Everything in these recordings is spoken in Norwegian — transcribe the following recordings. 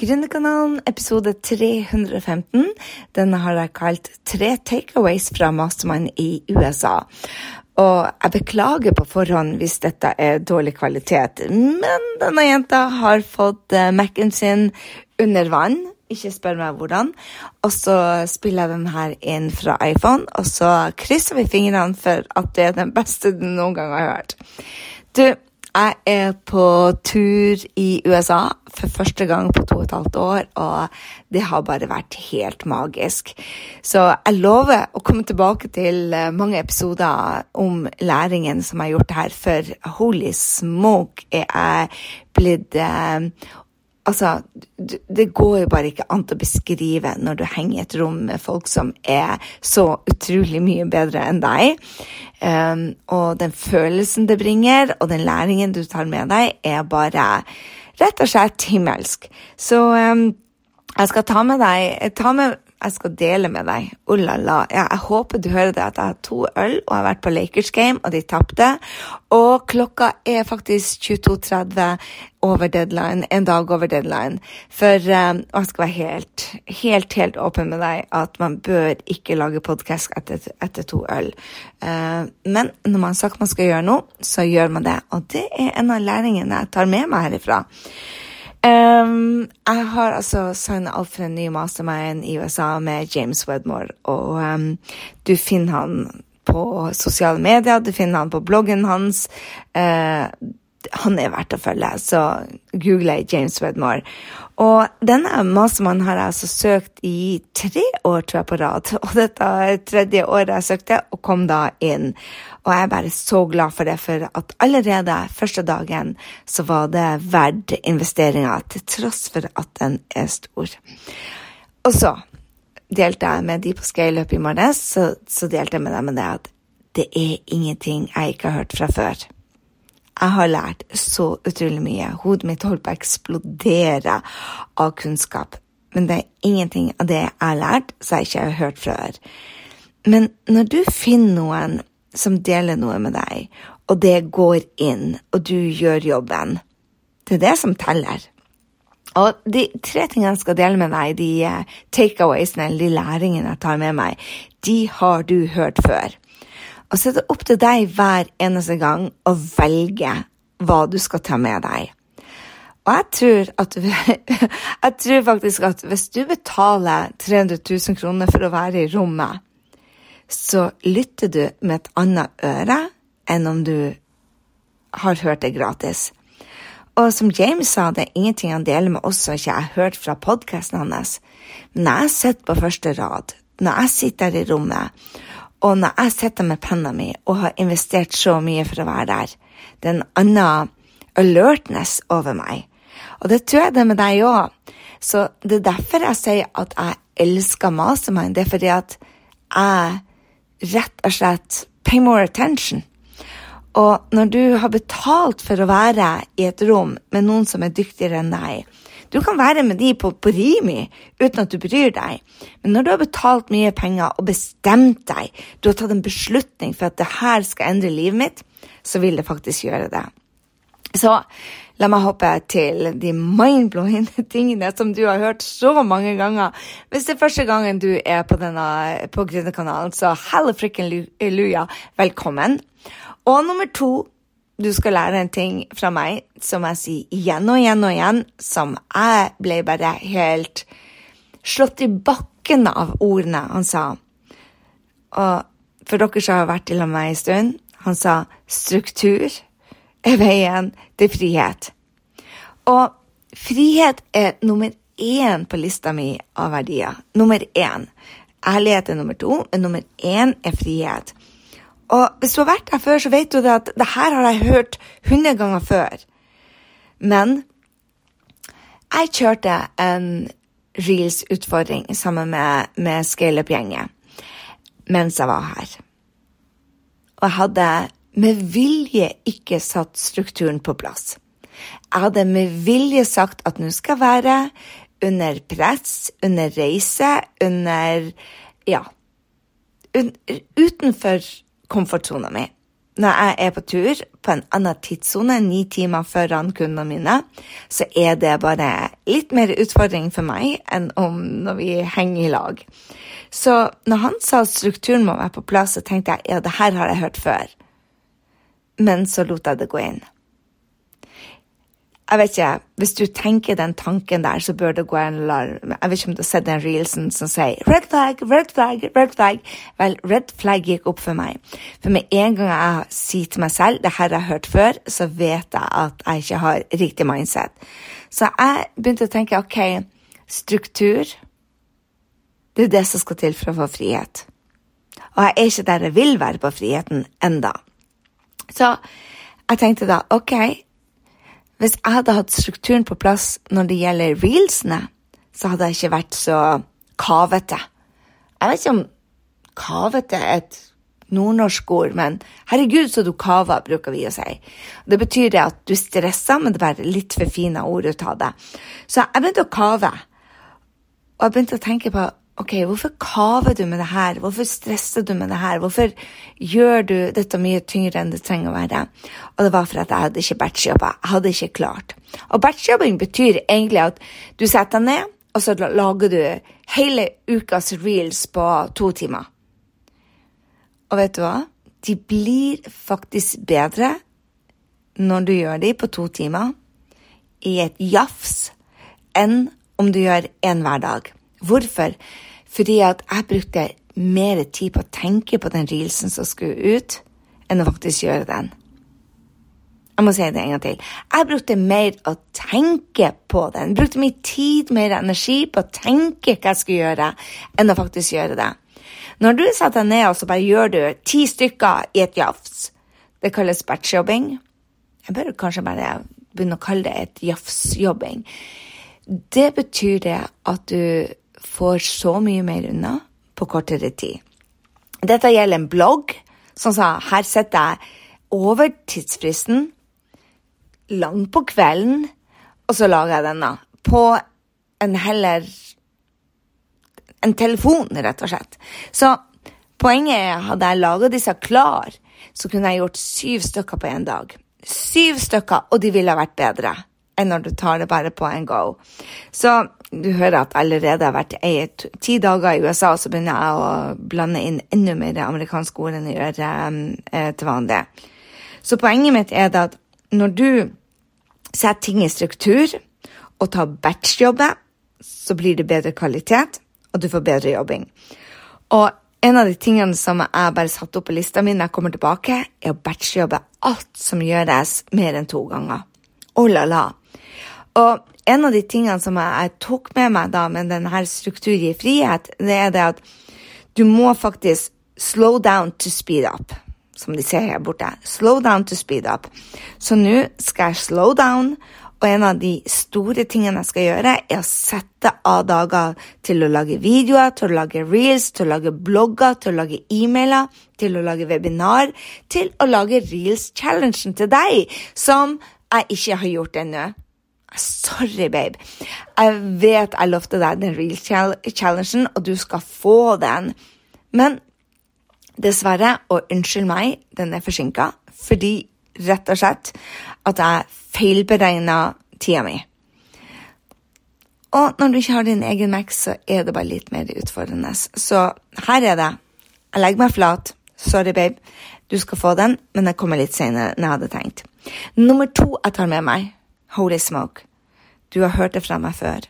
Gründerkanalen episode 315. Denne har jeg kalt 'Tre takeaways fra Mastermind i USA'. Og jeg beklager på forhånd hvis dette er dårlig kvalitet, men denne jenta har fått eh, Mac-en sin under vann. Ikke spør meg hvordan. Og så spiller jeg den her inn fra iPhone, og så krysser vi fingrene for at det er den beste du noen gang har hørt. Du, jeg er på tur i USA for første gang på to og et halvt år, og det har bare vært helt magisk. Så jeg lover å komme tilbake til eh, mange episoder om læringen som jeg har gjort her, for holy smoke er jeg blitt eh, Altså, det går jo bare ikke an å beskrive når du henger i et rom med folk som er så utrolig mye bedre enn deg. Um, og den følelsen det bringer, og den læringen du tar med deg, er bare rett og slett himmelsk. Så um, jeg skal ta med deg ta med jeg skal dele med deg. Oh la la. Ja, jeg håper du hører det at jeg har to øl og har vært på Lakers game, og de tapte. Og klokka er faktisk 22.30 over deadline, en dag over deadline. For um, jeg skal være helt, helt, helt åpen med deg at man bør ikke lage podkast etter, etter, to øl. Uh, men når man har sagt man skal gjøre noe, så gjør man det. Og det er en av læringene jeg tar med meg herifra. Um, jeg har altså signa opp for en ny mastermind i USA med James Wedmore, og um, du finner han på sosiale medier, du finner han på bloggen hans. Uh, han er verdt å følge, så google James Wedmore. Og denne mastermannen har jeg altså søkt i tre år, tror jeg, på rad. Og dette er tredje året jeg søkte, og kom da inn. Og jeg er bare så glad for det, for at allerede første dagen så var det verdt investeringa, til tross for at den er stor. Og så delte jeg med de på ScaleUp i morges, så, så delte jeg med dem med det at det er ingenting jeg ikke har hørt fra før. Jeg har lært så utrolig mye. Hodet mitt holdt på å eksplodere av kunnskap. Men det er ingenting av det jeg har lært, som jeg ikke har hørt før. Men når du finner noen som deler noe med deg, og det går inn, og du gjør jobben, det er det som teller. Og de tre tingene jeg skal dele med deg, de eh, takeawaysene, eller de læringene jeg tar med meg, de har du hørt før. Og så er det opp til deg hver eneste gang å velge hva du skal ta med deg. Og jeg tror, at, jeg tror faktisk at hvis du betaler 300 000 kroner for å være i rommet, så lytter du med et annet øre enn om du har hørt det gratis. Og som James sa, det er ingenting han deler med oss som ikke jeg har hørt fra podkasten hans. Når jeg sitter på første rad, når jeg sitter der i rommet og når jeg sitter med penna mi og har investert så mye for å være der, det er en annen alertness over meg. Og det tror jeg det er med deg òg. Så det er derfor jeg sier at jeg elsker mastermind. Det er fordi at jeg rett og slett pay more attention. Og når du har betalt for å være i et rom med noen som er dyktigere enn deg, du kan være med de på, på Rimi uten at du bryr deg, men når du har betalt mye penger og bestemt deg, du har tatt en beslutning for at det her skal endre livet mitt, så vil det faktisk gjøre det. Så la meg hoppe til de mind-blowing tingene som du har hørt så mange ganger. Hvis det er første gangen du er på, denne, på Gründerkanalen, så hallo frikken luja, velkommen. Og nummer to du skal lære en ting fra meg som jeg sier igjen og igjen og igjen, som jeg ble bare helt slått i bakken av ordene han sa. Og for dere som har vært i med meg en stund, han sa struktur er veien til frihet. Og frihet er nummer én på lista mi av verdier. Nummer én. Ærlighet er nummer to, men nummer én er frihet. Og hvis du har vært her før, så vet du at det her har jeg hørt hundre ganger før. Men jeg kjørte en reels-utfordring sammen med, med ScaleUp-gjengen mens jeg var her. Og jeg hadde med vilje ikke satt strukturen på plass. Jeg hadde med vilje sagt at nå skal være under press, under reise, under Ja. Utenfor komfortsona mi. når jeg er på tur på en annen tidssone, ni timer foran kundene mine, så er det bare litt mer utfordring for meg enn om når vi henger i lag. Så når han sa at strukturen må være på plass, så tenkte jeg ja, det her har jeg hørt før. Men så lot jeg det gå inn jeg vet ikke, Hvis du tenker den tanken der, så bør det gå en alarm. Jeg vet ikke om du har sett den reelsen som sier 'red flag, red flag, red flag'. Vel, red flag gikk opp for meg. For med en gang jeg sier til meg selv 'det her har jeg hørt før', så vet jeg at jeg ikke har riktig mindset. Så jeg begynte å tenke OK, struktur Det er det som skal til for å få frihet. Og jeg er ikke der jeg vil være på friheten enda. Så jeg tenkte da OK, hvis jeg hadde hatt strukturen på plass når det gjelder reelsene, så hadde jeg ikke vært så kavete. Jeg vet ikke om kavete er et nordnorsk ord, men herregud, så du kaver, bruker vi å si. Det betyr det at du stresser, men det er litt for fine ord ut av det. Så jeg begynte å kave, og jeg begynte å tenke på OK, hvorfor kaver du med det her? Hvorfor stresser du med det her? Hvorfor gjør du dette mye tyngre enn det trenger å være? Og det var for at jeg hadde ikke batchjobba. Jeg hadde ikke klart. Og batchjobbing betyr egentlig at du setter deg ned, og så lager du hele ukas reels på to timer. Og vet du hva? De blir faktisk bedre når du gjør de på to timer i et jafs enn om du gjør én hver dag. Hvorfor? Fordi at jeg brukte mer tid på å tenke på den reelsen som skulle ut, enn å faktisk gjøre den. Jeg må si det en gang til. Jeg brukte mer å tenke på den. Jeg brukte mye tid, mer energi på å tenke hva jeg skulle gjøre, enn å faktisk gjøre det. Når du setter deg ned og så bare gjør du ti stykker i et jafs, det kalles batchjobbing. Jeg bør kanskje bare begynne å kalle det et jafsjobbing. Det betyr det at du får så mye mer unna på kortere tid. Dette gjelder en blogg. Som sa, her setter jeg over tidsfristen, langt på kvelden, og så lager jeg denne. På en heller en telefon, rett og slett. Så poenget er hadde jeg laga disse klar, så kunne jeg gjort syv stykker på én dag. Syv stykker, og de ville vært bedre enn når du tar det bare på en go. Så du hører at allerede har vært ei, ti dager i USA, så begynner jeg å blande inn enda mer amerikanske ord enn jeg gjør eh, til vanlig. Så poenget mitt er at når du setter ting i struktur og tar batchjobber, så blir det bedre kvalitet, og du får bedre jobbing. Og en av de tingene som jeg bare satte opp på lista mi når jeg kommer tilbake, er å batchjobbe alt som gjøres mer enn to ganger. Oh la la. Og en av de tingene som jeg, tok med meg da med denne struktur i frihet, det er det at du må faktisk slow down to speed up, som de ser her borte. Slow down to speed up. Så nå skal jeg slow down, og en av de store tingene jeg skal gjøre, er å sette av dager til å lage videoer, til å lage reels, til å lage blogger, til å lage e-mailer, til å lage webinar, til å lage reels-challengen til deg, som jeg ikke har gjort ennå. Sorry, babe. Jeg vet jeg lovte deg den real challengen, og du skal få den. Men dessverre, og unnskyld meg, den er forsinka fordi rett og slett at jeg feilberegna tida mi. Og når du ikke har din egen Mac, så er det bare litt mer utfordrende. Så her er det. Jeg legger meg flat. Sorry, babe. Du skal få den, men den kommer litt senere enn jeg hadde tenkt. Nummer to jeg tar med meg Holy smoke. Du har hørt det fra meg før.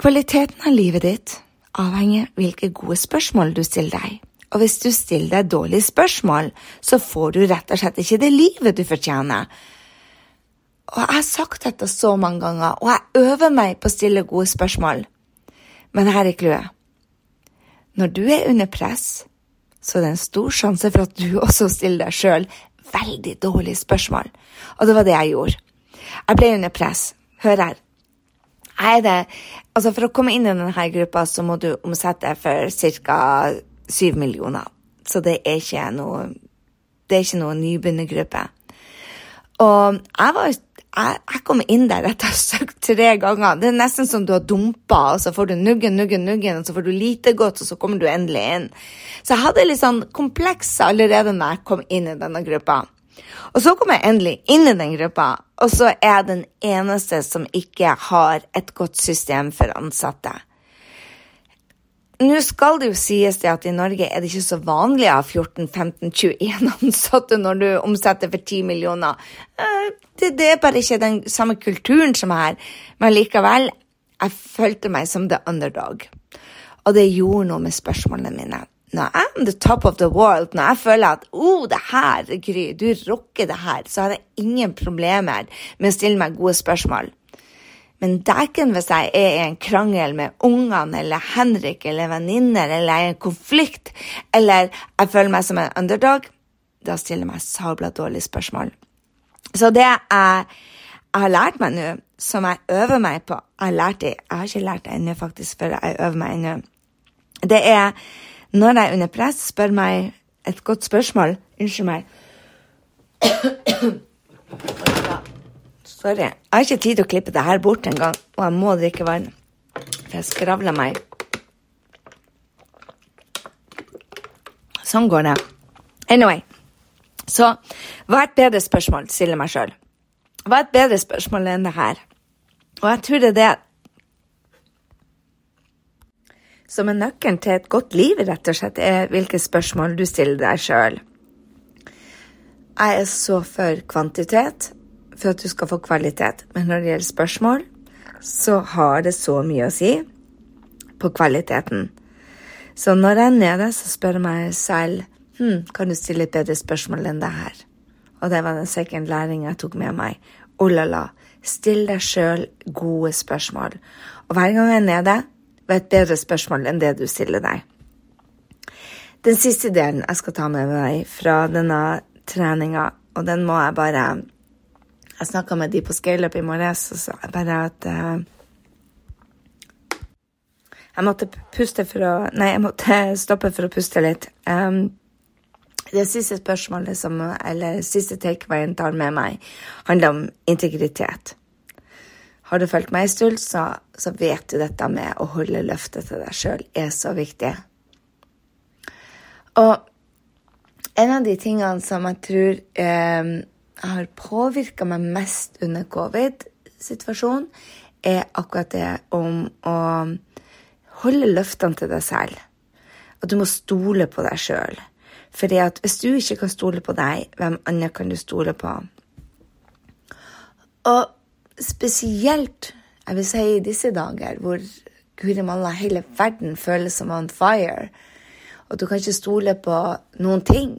Kvaliteten av livet ditt avhenger av hvilke gode spørsmål du stiller deg. Og hvis du stiller deg dårlige spørsmål, så får du rett og slett ikke det livet du fortjener. Og jeg har sagt dette så mange ganger, og jeg øver meg på å stille gode spørsmål. Men her er clouet. Når du er under press, så er det en stor sjanse for at du også stiller deg sjøl veldig dårlige spørsmål. Og det var det jeg gjorde. Jeg ble under press. Hør her. Er Altså, for å komme inn i denne gruppa, så må du omsette for ca. 7 millioner. Så det er ikke noe Det er ikke noe nybegynnergruppe. Og jeg var, jeg, jeg kom inn der etter å ha søkt tre ganger. Det er nesten som du har dumpa, og så får du nuggen, nuggen, nuggen, og så får du lite godt, og så kommer du endelig inn. Så jeg hadde litt sånn kompleks allerede når jeg kom inn i denne gruppa. Og så kom jeg endelig inn i den gruppa, og så er jeg den eneste som ikke har et godt system for ansatte. Nå skal det jo sies det at i Norge er det ikke så vanlig å ha 14-15-21 ansatte når du omsetter for 10 millioner. Eh, det, det, er bare ikke den samme kulturen som her. Men likevel, jeg følte meg som the underdog. Og det gjorde noe med spørsmålene mine. Når jeg er the top of the world, når jeg føler at oh, det her, Gry, du rocker det her, så har jeg ingen problemer med å stille meg gode spørsmål. Men dæken hvis jeg er i en krangel med ungene eller Henrik eller venninner, eller jeg er i en konflikt, eller jeg føler meg som en underdog, da stiller jeg meg sabla dårlige spørsmål. Så det jeg, jeg har lært meg nå, som jeg øver meg på Jeg har, lært det, jeg har ikke lært det ennå, faktisk, før jeg øver meg ennå. Det er når jeg er under press, spør meg et godt spørsmål Unnskyld meg. Sorry. Jeg har ikke tid til å klippe det her bort engang, og jeg må drikke vann. For jeg skravler meg. Sånn går det. Anyway. Så hva er et bedre spørsmål, stiller meg sjøl. Hva er et bedre spørsmål enn det her? Og jeg tror det er det som er nøkkelen til et godt liv, rett og slett, er hvilke spørsmål du stiller deg sjøl. Jeg er så for kvantitet, for at du skal få kvalitet. Men når det gjelder spørsmål, så har det så mye å si på kvaliteten. Så når jeg er nede, så spør jeg meg selv hm, kan du stille et bedre spørsmål enn det her. Og det var den second læringa jeg tok med meg. Oh la la, still deg sjøl gode spørsmål. Og hver gang jeg er nede, var et bedre spørsmål enn det du stiller deg. Den siste delen jeg skal ta med meg fra denne treninga, og den må jeg bare jeg snakka med de på ScaleUp i morges og sa bare at uh, Jeg måtte puste for å Nei, jeg måtte stoppe for å puste litt. Um, det siste spørsmålet som, eller siste takeawayen tar med meg, handler om integritet. Har du fulgt meg en stund, så, så, vet du dette med å holde løftet til deg sjøl er så viktig. Og en av de tingene som jeg tror um, har påvirka meg mest under covid-situasjonen, er akkurat det om å holde løftene til deg selv. At du må stole på deg sjøl. at hvis du ikke kan stole på deg, hvem andre kan du stole på? Og spesielt, jeg vil si i disse dager, hvor guri malla hele verden føles som on fire, og du kan ikke stole på noen ting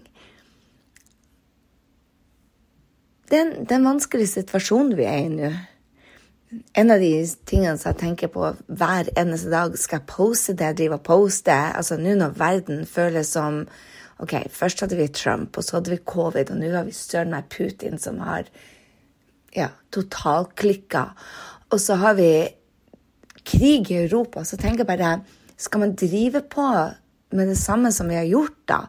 det, er en, vanskelig situasjon vi er i nå. En av de tingene som jeg tenker på hver eneste dag, skal jeg poste det jeg driver og poster? Altså nå når verden føles som OK, først hadde vi Trump, og så hadde vi covid, og nå har vi søren meg Putin som har ja, totalklikka. Og så har vi krig i Europa. Så tenker jeg bare Skal man drive på med det samme som vi har gjort, da?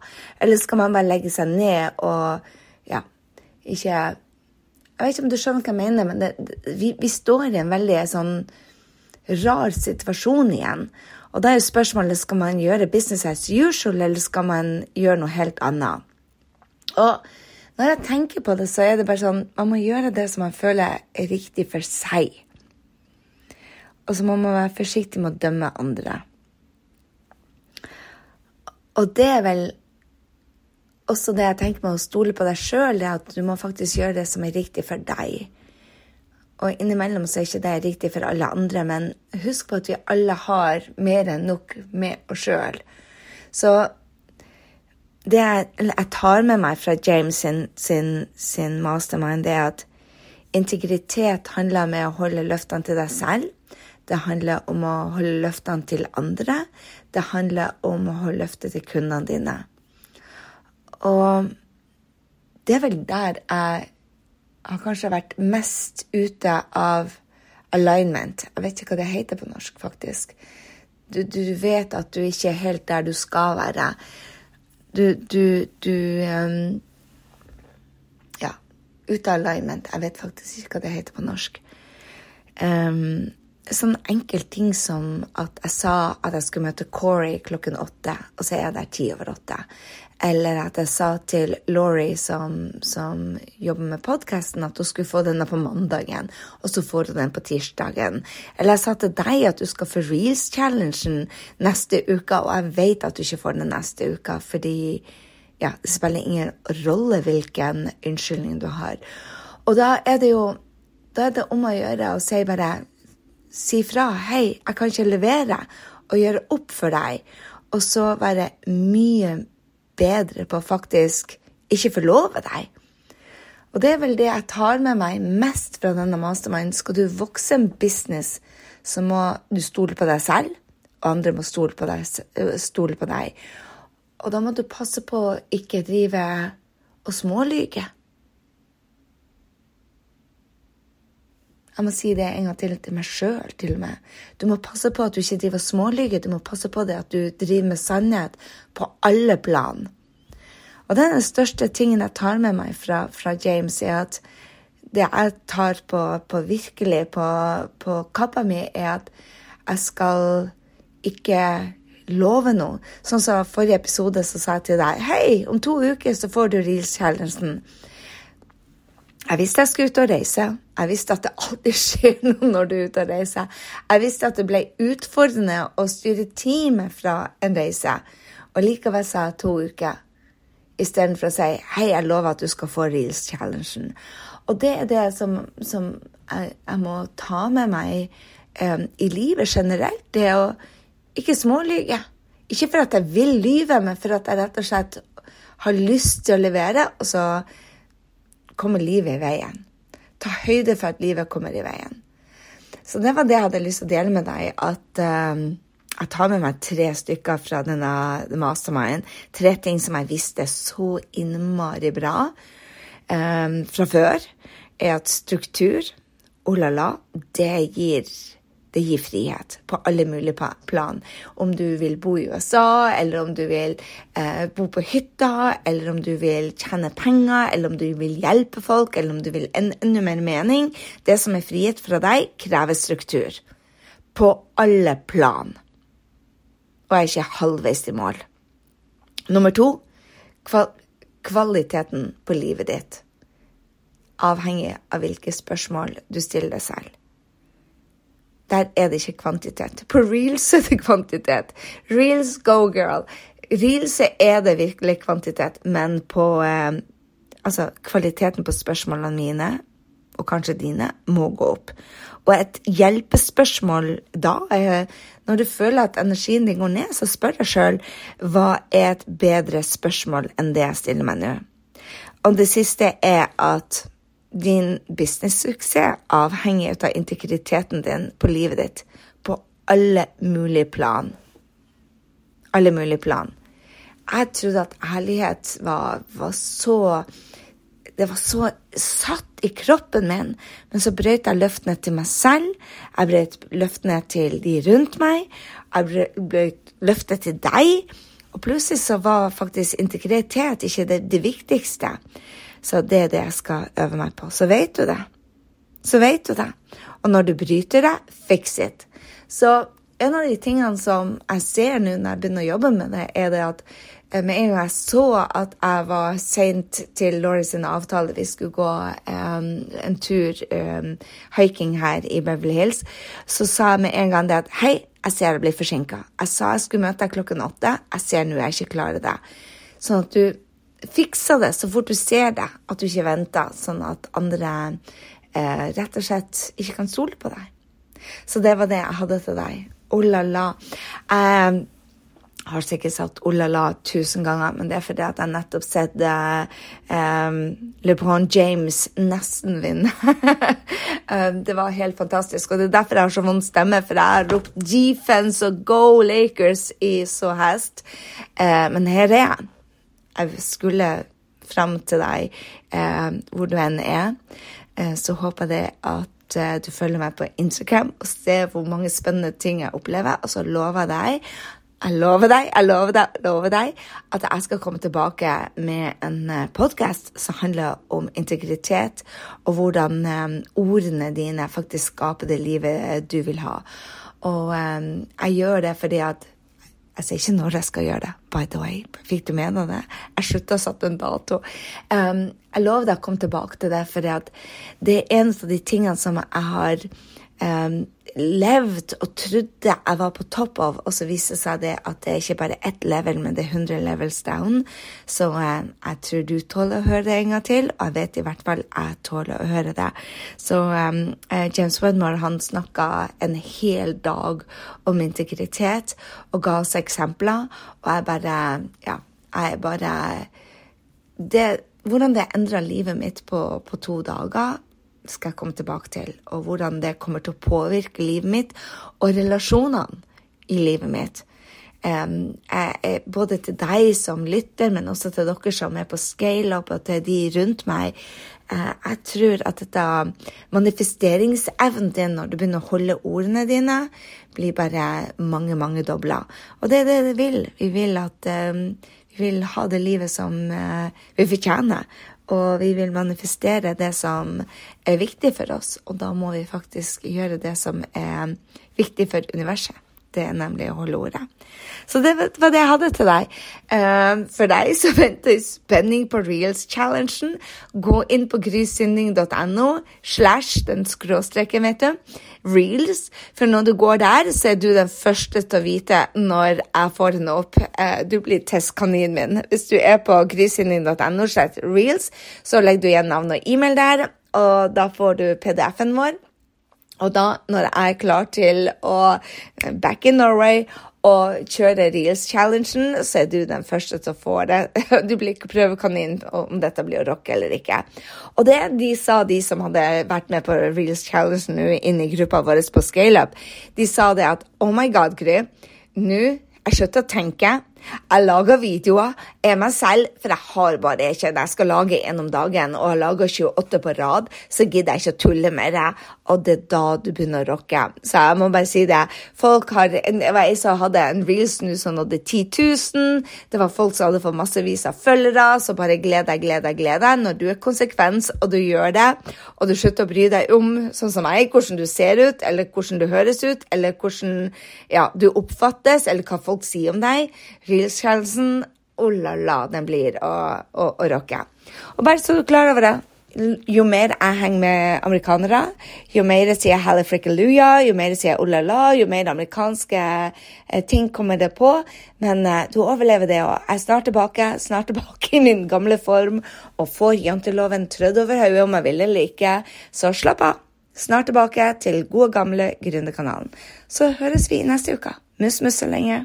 Eller skal man bare legge seg ned og ja, ikke jeg vet ikke om du skjønner hva jeg mener, men det, vi, vi, står i en veldig sånn rar situasjon igjen. Og da er jo spørsmålet skal man gjøre business as usual, eller skal man gjøre noe helt annet. Og når jeg tenker på det, så er det bare sånn man må gjøre det som man føler er riktig for seg. Og så må man være forsiktig med å dømme andre. Og det er vel også det jeg tenker med å stole på deg sjøl, er at du må faktisk gjøre det som er riktig for deg. Og innimellom så er ikke det riktig for alle andre, men husk på at vi alle har mer enn nok med oss sjøl. Så det jeg, tar med meg fra James sin, sin, sin mastermind, det er at integritet handler om å holde løftene til deg selv. Det handler om å holde løftene til andre. Det handler om å holde løftet til kundene dine. Og det er vel der jeg har kanskje vært mest ute av alignment. Jeg vet ikke hva det heter på norsk, faktisk. Du, du vet at du ikke er helt der du skal være. Du, du, du um, Ja. Ute av alignment. Jeg vet faktisk ikke hva det heter på norsk. Um, sånn enkel ting som at jeg sa at jeg skulle møte Corey klokken åtte, og så er jeg der ti over åtte. Eller at jeg sa til Laurie, som, som jobber med podkasten, at hun skulle få denne på mandagen, og så får hun den på tirsdagen. Eller jeg sa til deg at du skal få Reels-challengen neste uke, og jeg vet at du ikke får den neste uke, fordi ja, det spiller ingen rolle hvilken unnskyldning du har. Og da er det jo da er det om å gjøre å si bare si fra. 'Hei, jeg kan ikke levere', og gjøre opp for deg. Og så være mye bedre på å faktisk ikke forlove deg. Og det er vel det jeg tar med meg mest fra denne mastermind. Skal du vokse en business, så må du stole på deg selv, og andre må stole på deg. Stole på deg. Og da må du passe på å ikke drive og smålyge. Jeg må si det en gang til til meg sjøl, til og med. Du må passe på at du ikke driver smålyger. Du må passe på det at du driver med sannhet på alle plan. Og det den største tingen jeg tar med meg fra, fra James, er at det jeg tar på, på virkelig på, på kappa mi, er at jeg skal ikke love noe. Sånn som forrige episode så sa jeg til deg Hei, om to uker så får du Reels-challengen. Jeg visste jeg skulle ut og reise. Jeg visste at det alltid skjer noe når du er ute og reiser. Jeg visste at det ble utfordrende å styre teamet fra en reise. Og likevel sa jeg to uker, istedenfor å si hei, jeg lover at du skal få Reels-challengen. Og det er det som, som jeg, jeg, må ta med meg um, i livet generelt. Det å ikke smålyge. Ikke for at jeg vil lyve, men for at jeg rett og slett har lyst til å levere. og så kommer livet i veien. Ta høyde for at livet kommer i veien. Så det var det jeg hadde lyst til å dele med deg. At um, jeg tar med meg tre stykker fra denne mastermind. Tre ting som jeg visste så innmari bra um, fra før. Er at struktur, oh la la, det gir det gir frihet på alle mulige plan. Om du vil bo i USA, eller om du vil eh, bo på hytta, eller om du vil tjene penger, eller om du vil hjelpe folk, eller om du vil en, enda mer mening. Det som er frihet fra deg, krever struktur. På alle plan. Og jeg er ikke halvveis i mål. Nummer to kval kvaliteten på livet ditt. Avhengig av hvilke spørsmål du stiller deg selv. Der er det ikke kvantitet. På reels er det kvantitet. Reels go, girl. Reels er det virkelig kvantitet, men på eh, Altså, kvaliteten på spørsmålene mine, og kanskje dine, må gå opp. Og et hjelpespørsmål da er Når du føler at energien din går ned, så spør deg sjøl hva er et bedre spørsmål enn det jeg stiller meg nå. Og det siste er at din businesssuksess avhenger av integriteten din på livet ditt på alle mulige plan. Alle mulige plan. Jeg trodde at ærlighet var, var så Det var så satt i kroppen min, men så brøt jeg løftene til meg selv. Jeg brøt løftene til de rundt meg. Jeg brøt løftet til deg. Og plutselig så var faktisk integritet ikke det, det viktigste. Så det er det jeg skal øve meg på. Så vet du det. Så vet du det. Og når du bryter det, fix it. Så en av de tingene som jeg ser nå når jeg begynner å jobbe med det, er det at eh, med en gang jeg så at jeg var seint til Laurie sin avtale, vi skulle gå um, en tur um, hiking her i Beverly Hills, så sa jeg med en gang det at hei, jeg ser jeg blir forsinka. Jeg sa jeg skulle møte deg klokken åtte. Jeg ser nå jeg ikke klarer det. Sånn at du fiksa det så fort du ser det, at du ikke venter, sånn at andre eh, rett og slett ikke kan stole på deg. Så det var det jeg hadde til deg. Oh la la. Jeg har sikkert sagt oh la la tusen ganger, men det er fordi at jeg nettopp sett eh, LeBron James nesten vinne. um, det var helt fantastisk, og det er derfor jeg har så vond stemme, for jeg har ropt defense og go Lakers i så hest. Eh, men her er jeg jeg skulle fram til deg eh, hvor du enn er. Eh, så håper jeg at eh, du følger meg på Instagram og ser hvor mange spennende ting jeg opplever. Og så lover jeg deg jeg lover deg, jeg lover deg, lover deg at jeg skal komme tilbake med en eh, podkast som handler om integritet, og hvordan um, ordene dine faktisk skaper det livet du vil ha. Og um, jeg gjør det fordi at jeg sier ikke når jeg skal gjøre det, by the way. Fikk du med deg det? Jeg slutta å sette en dato. Um, jeg lover deg å komme tilbake til det, for det er en av de tingene som jeg har um, levd og trodde jeg var på topp av, og så viste det seg det at det er ikke bare ett level, men det er 100 levels down. Så eh, jeg tror du tåler å høre det en gang til, og jeg vet i hvert fall jeg tåler å høre det. Så eh, James Wedmore han snakka en hel dag om integritet og ga oss eksempler, og jeg bare Ja, jeg bare det, Hvordan det endra livet mitt på, på to dager skal jeg komme tilbake til, og hvordan det kommer til å påvirke livet mitt og relasjonene i livet mitt. Um, jeg, både til deg som lytter, men også til dere som er på scale-up, og til de rundt meg. Uh, jeg tror at dette manifesteringsevnen din når du begynner å holde ordene dine, blir bare mange, mange dobla. Og det er det vi vil. Vi vil at um, vi vil ha det livet som uh, vi fortjener. Og vi vil manifestere det som er viktig for oss, og da må vi faktisk gjøre det som er viktig for universet. Det er nemlig å holde ordet. Så det var det jeg hadde til deg. Eh, for deg som venter spenning på Reels-challengen, gå inn på grysynding.no slash den skråstreken, vet du. Reels. For når du går der, så er du den første til å vite når jeg får den opp. Eh, du blir testkaninen min. Hvis du er på grysynding.no slash reels, så legger du igjen navn og e-mail der, og da får du PDF-en vår. Og da, når jeg er klar til å eh, back in Norway og kjøre Reels-challengen, så er du den første til å få det. Du blir ikke prøvekanin om dette blir å rocke eller ikke. Og det de sa, de som hadde vært med på Reels-challengen nå inne i gruppa vår på ScaleUp, de sa det at oh my god, Gry, nå jeg slutter å tenke jeg lager videoer, er meg selv, for jeg har bare ikke det. Jeg skal lage en om dagen, og jeg lager 28 på rad, så gidder jeg ikke å tulle med det. Og det er da du begynner å rocke. Så jeg må bare si det. Folk har, Det var ei som hadde en reels nå som nådde 10 000. Det var folk som hadde fått massevis av følgere. Så bare gled deg, gled deg, gled deg. Når du er konsekvens, og du gjør det, og du slutter å bry deg om, sånn som meg, hvordan du ser ut, eller hvordan du høres ut, eller hvordan ja, du oppfattes, eller hva folk sier om deg Reels-challengen, oh la la, den blir å, å, å rocke. Og bare så du klar over det, jo mer jeg henger med amerikanere, jo mer jeg sier hallelujah, jo mer jeg sier oh la la, jo mer amerikanske eh, ting kommer det på. Men eh, du overlever det, og jeg er snart tilbake, snart tilbake i min gamle form og får janteloven trødd over hodet om jeg vil eller ikke. Så slapp av. Snart tilbake til gode, gamle Gründerkanalen. Så høres vi neste uke. Mus, mus så lenge.